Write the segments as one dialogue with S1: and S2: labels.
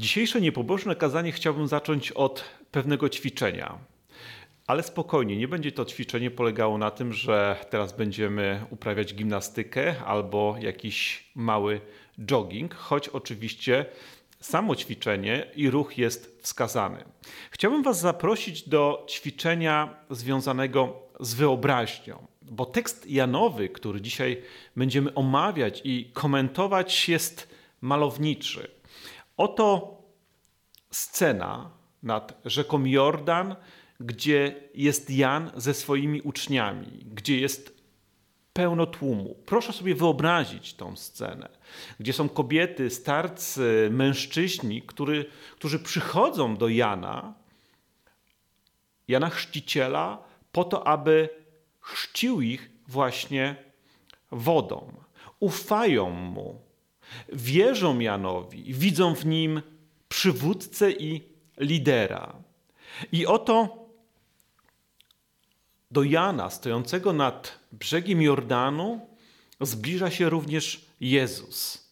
S1: Dzisiejsze niepobożne kazanie chciałbym zacząć od pewnego ćwiczenia. Ale spokojnie, nie będzie to ćwiczenie polegało na tym, że teraz będziemy uprawiać gimnastykę albo jakiś mały jogging, choć oczywiście samo ćwiczenie i ruch jest wskazany. Chciałbym Was zaprosić do ćwiczenia związanego z wyobraźnią, bo tekst Janowy, który dzisiaj będziemy omawiać i komentować, jest malowniczy. Oto scena nad rzeką Jordan, gdzie jest Jan ze swoimi uczniami, gdzie jest pełno tłumu. Proszę sobie wyobrazić tą scenę, gdzie są kobiety, starcy, mężczyźni, który, którzy przychodzą do Jana, Jana Chrzciciela, po to, aby chrzcił ich właśnie wodą. Ufają mu, wierzą Janowi, widzą w nim przywódcę i lidera. I oto do Jana, stojącego nad brzegiem Jordanu, zbliża się również Jezus.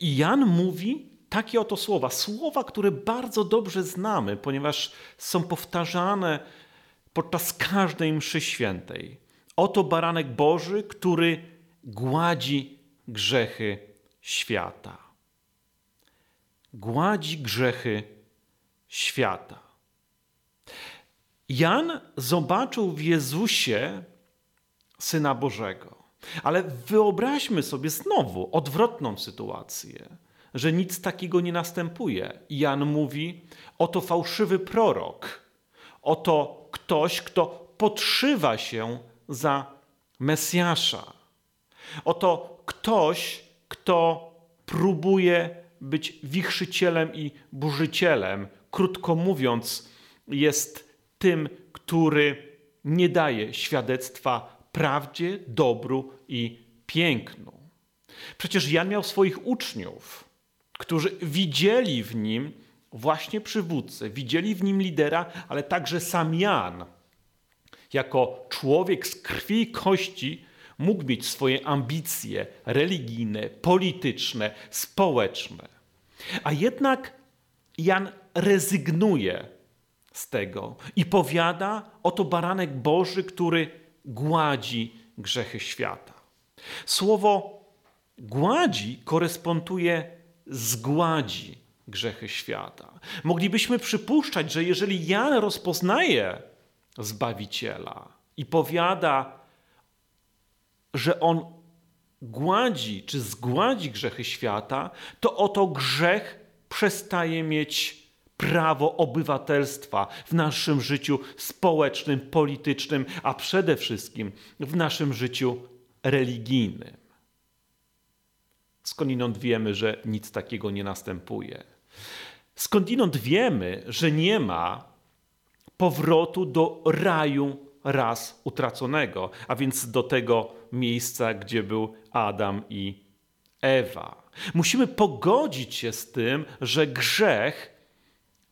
S1: I Jan mówi takie oto słowa, słowa, które bardzo dobrze znamy, ponieważ są powtarzane podczas każdej mszy świętej. Oto baranek Boży, który gładzi grzechy świata. Gładzi grzechy świata. Jan zobaczył w Jezusie Syna Bożego. Ale wyobraźmy sobie znowu odwrotną sytuację, że nic takiego nie następuje. Jan mówi: oto fałszywy prorok, oto ktoś, kto podszywa się za Mesjasza. Oto ktoś, kto próbuje być wichrzycielem i burzycielem. Krótko mówiąc, jest tym, który nie daje świadectwa prawdzie, dobru i pięknu. Przecież Jan miał swoich uczniów, którzy widzieli w nim właśnie przywódcę, widzieli w nim lidera, ale także sam Jan, jako człowiek z krwi i kości, mógł mieć swoje ambicje religijne, polityczne, społeczne. A jednak Jan rezygnuje z tego i powiada: Oto baranek Boży, który gładzi grzechy świata. Słowo gładzi koresponduje zgładzi grzechy świata. Moglibyśmy przypuszczać, że jeżeli Jan rozpoznaje Zbawiciela i powiada, że on gładzi czy zgładzi grzechy świata, to oto grzech przestaje mieć prawo obywatelstwa w naszym życiu społecznym, politycznym, a przede wszystkim w naszym życiu religijnym. Skądinąd wiemy, że nic takiego nie następuje. Skądinąd wiemy, że nie ma powrotu do raju raz utraconego, a więc do tego miejsca, gdzie był Adam i Ewa. Musimy pogodzić się z tym, że grzech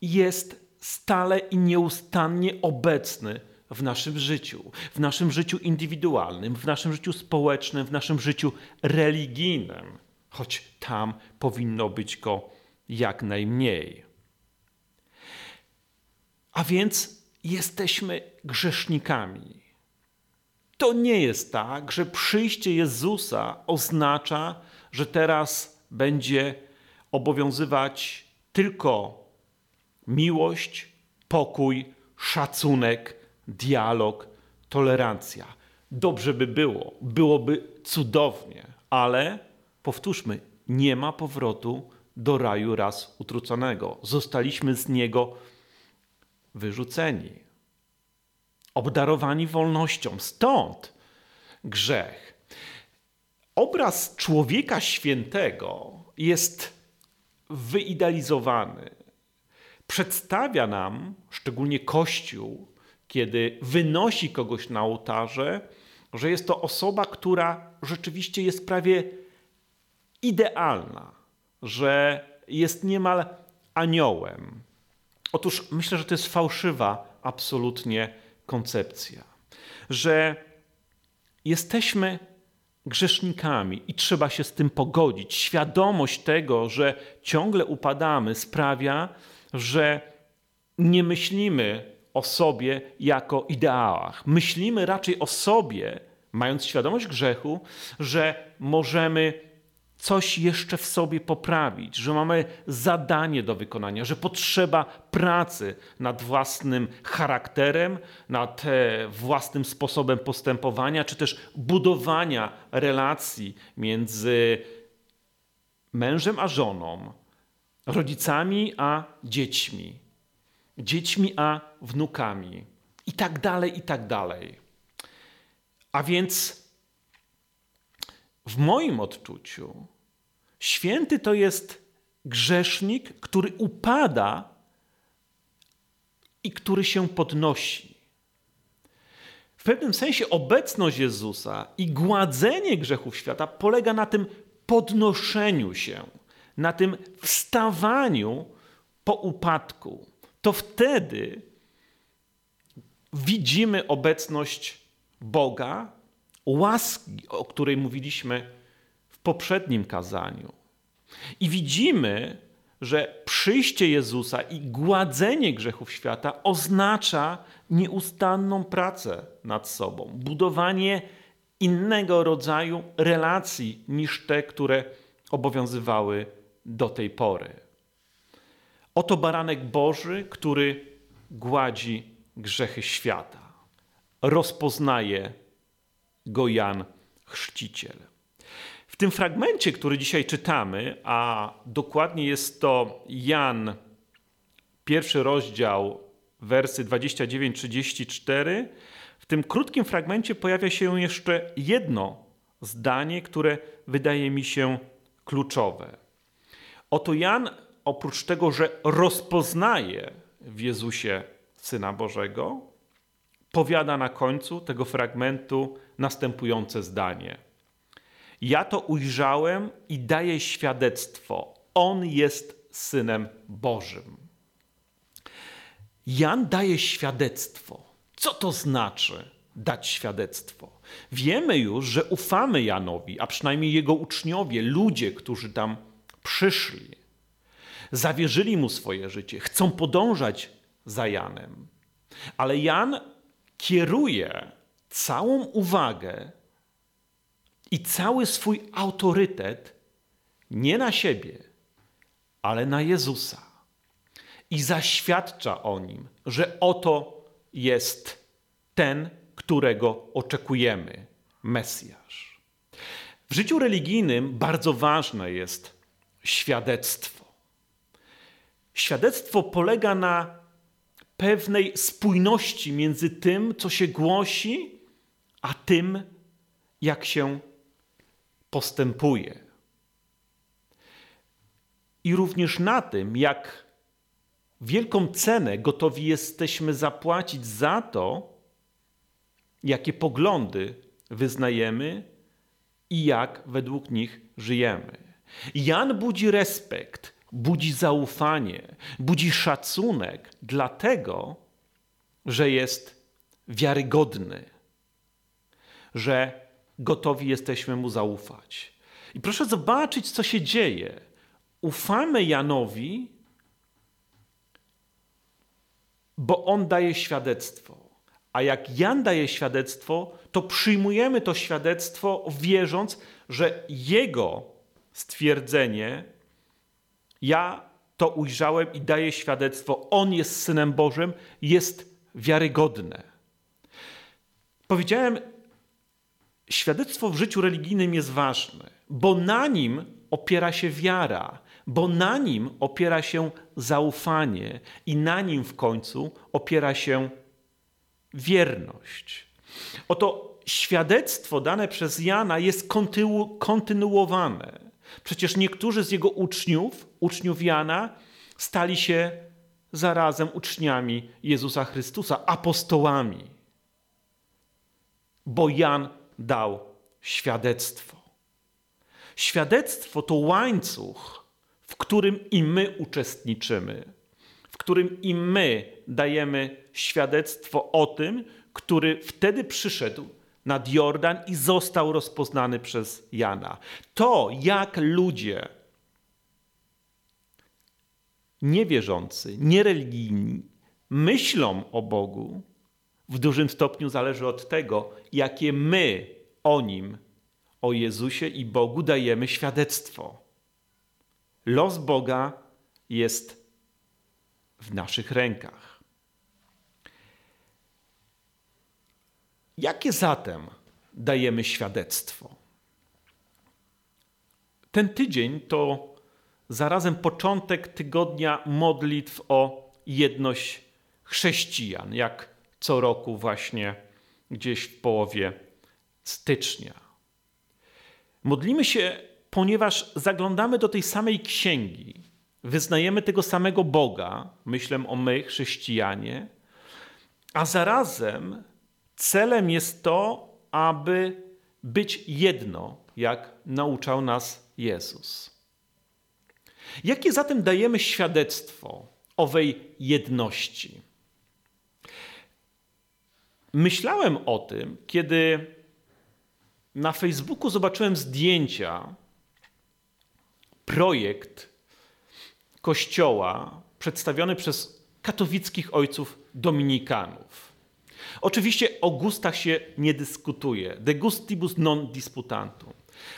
S1: jest stale i nieustannie obecny w naszym życiu, w naszym życiu indywidualnym, w naszym życiu społecznym, w naszym życiu religijnym, choć tam powinno być go jak najmniej. A więc jesteśmy grzesznikami. To nie jest tak, że przyjście Jezusa oznacza, że teraz będzie obowiązywać tylko miłość, pokój, szacunek, dialog, tolerancja. Dobrze by było, byłoby cudownie, ale powtórzmy, nie ma powrotu do raju raz utruconego. Zostaliśmy z niego wyrzuceni, obdarowani wolnością. Stąd grzech. Obraz człowieka świętego jest wyidealizowany. Przedstawia nam, szczególnie Kościół, kiedy wynosi kogoś na ołtarze, że jest to osoba, która rzeczywiście jest prawie idealna, że jest niemal aniołem. Otóż myślę, że to jest fałszywa absolutnie koncepcja, że jesteśmy grzesznikami i trzeba się z tym pogodzić. Świadomość tego, że ciągle upadamy, sprawia, że nie myślimy o sobie jako ideałach. Myślimy raczej o sobie, mając świadomość grzechu, że możemy coś jeszcze w sobie poprawić, że mamy zadanie do wykonania, że potrzeba pracy nad własnym charakterem, nad e, własnym sposobem postępowania, czy też budowania relacji między mężem a żoną, rodzicami a dziećmi, dziećmi a wnukami i tak dalej, i tak dalej. A więc w moim odczuciu święty to jest grzesznik, który upada i który się podnosi. W pewnym sensie obecność Jezusa i gładzenie grzechów świata polega na tym podnoszeniu się, na tym wstawaniu po upadku. To wtedy widzimy obecność Boga, łaski, o której mówiliśmy w poprzednim kazaniu. I widzimy, że przyjście Jezusa i gładzenie grzechów świata oznacza nieustanną pracę nad sobą, budowanie innego rodzaju relacji niż te, które obowiązywały do tej pory. Oto baranek Boży, który gładzi grzechy świata. Rozpoznaje go Jan Chrzciciel. W tym fragmencie, który dzisiaj czytamy, a dokładnie jest to Jan, pierwszy rozdział, wersy 29-34, w tym krótkim fragmencie pojawia się jeszcze jedno zdanie, które wydaje mi się kluczowe. Oto Jan, oprócz tego, że rozpoznaje w Jezusie Syna Bożego, powiada na końcu tego fragmentu następujące zdanie. Ja to ujrzałem i daję świadectwo. On jest synem Bożym. Jan daje świadectwo. Co to znaczy dać świadectwo? Wiemy już, że ufamy Janowi, a przynajmniej jego uczniowie, ludzie, którzy tam przyszli, zawierzyli mu swoje życie, chcą podążać za Janem. Ale Jan kieruje całą uwagę i cały swój autorytet nie na siebie, ale na Jezusa. I zaświadcza o nim, że oto jest ten, którego oczekujemy Mesjasz. W życiu religijnym bardzo ważne jest świadectwo. Świadectwo polega na pewnej spójności między tym, co się głosi, a tym, jak się postępuje. I również na tym, jak wielką cenę gotowi jesteśmy zapłacić za to, jakie poglądy wyznajemy i jak według nich żyjemy. Jan budzi respekt, budzi zaufanie, budzi szacunek, dlatego, że jest wiarygodny, że gotowi jesteśmy mu zaufać. I proszę zobaczyć, co się dzieje. Ufamy Janowi, bo on daje świadectwo. A jak Jan daje świadectwo, to przyjmujemy to świadectwo, wierząc, że jego stwierdzenie ja to ujrzałem i daję świadectwo, On jest Synem Bożym, jest wiarygodne. Powiedziałem, świadectwo w życiu religijnym jest ważne, bo na nim opiera się wiara, bo na nim opiera się zaufanie i na nim w końcu opiera się wierność. Oto świadectwo dane przez Jana jest kontynu kontynuowane. Przecież niektórzy z jego uczniów, uczniów Jana, stali się zarazem uczniami Jezusa Chrystusa, apostołami. Bo Jan dał świadectwo. Świadectwo to łańcuch, w którym i my uczestniczymy, w którym i my dajemy świadectwo o tym, który wtedy przyszedł nad Jordan i został rozpoznany przez Jana. To, jak ludzie niewierzący, niereligijni myślą o Bogu, w dużym stopniu zależy od tego, jakie my o Nim, o Jezusie i Bogu dajemy świadectwo. Los Boga jest w naszych rękach. Jakie zatem dajemy świadectwo? Ten tydzień to zarazem początek tygodnia modlitw o jedność chrześcijan, jak co roku właśnie gdzieś w połowie stycznia. Modlimy się, ponieważ zaglądamy do tej samej księgi, wyznajemy tego samego Boga, myślę o my, chrześcijanie, a zarazem celem jest to, aby być jedno, jak nauczał nas Jezus. Jakie zatem dajemy świadectwo owej jedności? Myślałem o tym, kiedy na Facebooku zobaczyłem zdjęcia, projekt kościoła przedstawiony przez katowickich ojców dominikanów. Oczywiście o gustach się nie dyskutuje. De gustibus non disputantum.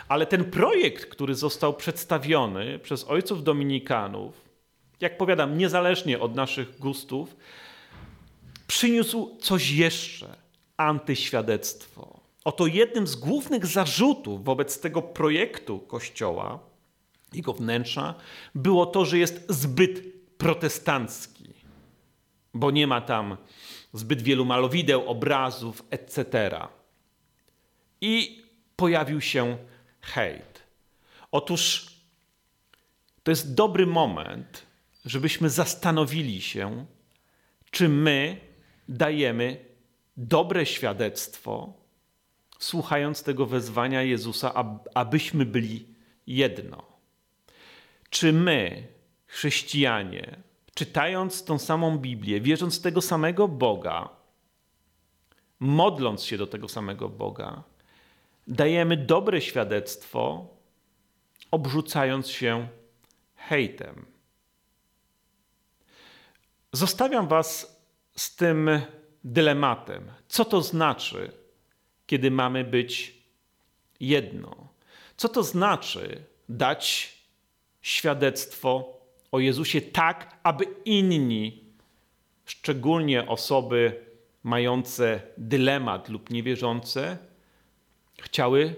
S1: Ale ten projekt, który został przedstawiony przez ojców dominikanów, jak powiadam, niezależnie od naszych gustów, przyniósł coś jeszcze antyświadectwo. Oto jednym z głównych zarzutów wobec tego projektu Kościoła, jego wnętrza, było to, że jest zbyt protestancki, bo nie ma tam zbyt wielu malowideł, obrazów, etc. I pojawił się hejt. Otóż to jest dobry moment, żebyśmy zastanowili się, czy my dajemy dobre świadectwo, słuchając tego wezwania Jezusa, abyśmy byli jedno. Czy my, chrześcijanie, czytając tą samą Biblię, wierząc w tego samego Boga, modląc się do tego samego Boga, dajemy dobre świadectwo, obrzucając się hejtem. Zostawiam Was z tym dylematem. Co to znaczy, kiedy mamy być jedno? Co to znaczy dać świadectwo o Jezusie tak, aby inni, szczególnie osoby mające dylemat lub niewierzące, chciały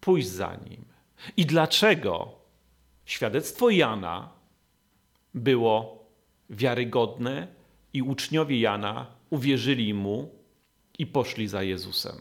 S1: pójść za nim? I dlaczego świadectwo Jana było wiarygodne i uczniowie Jana uwierzyli mu i poszli za Jezusem.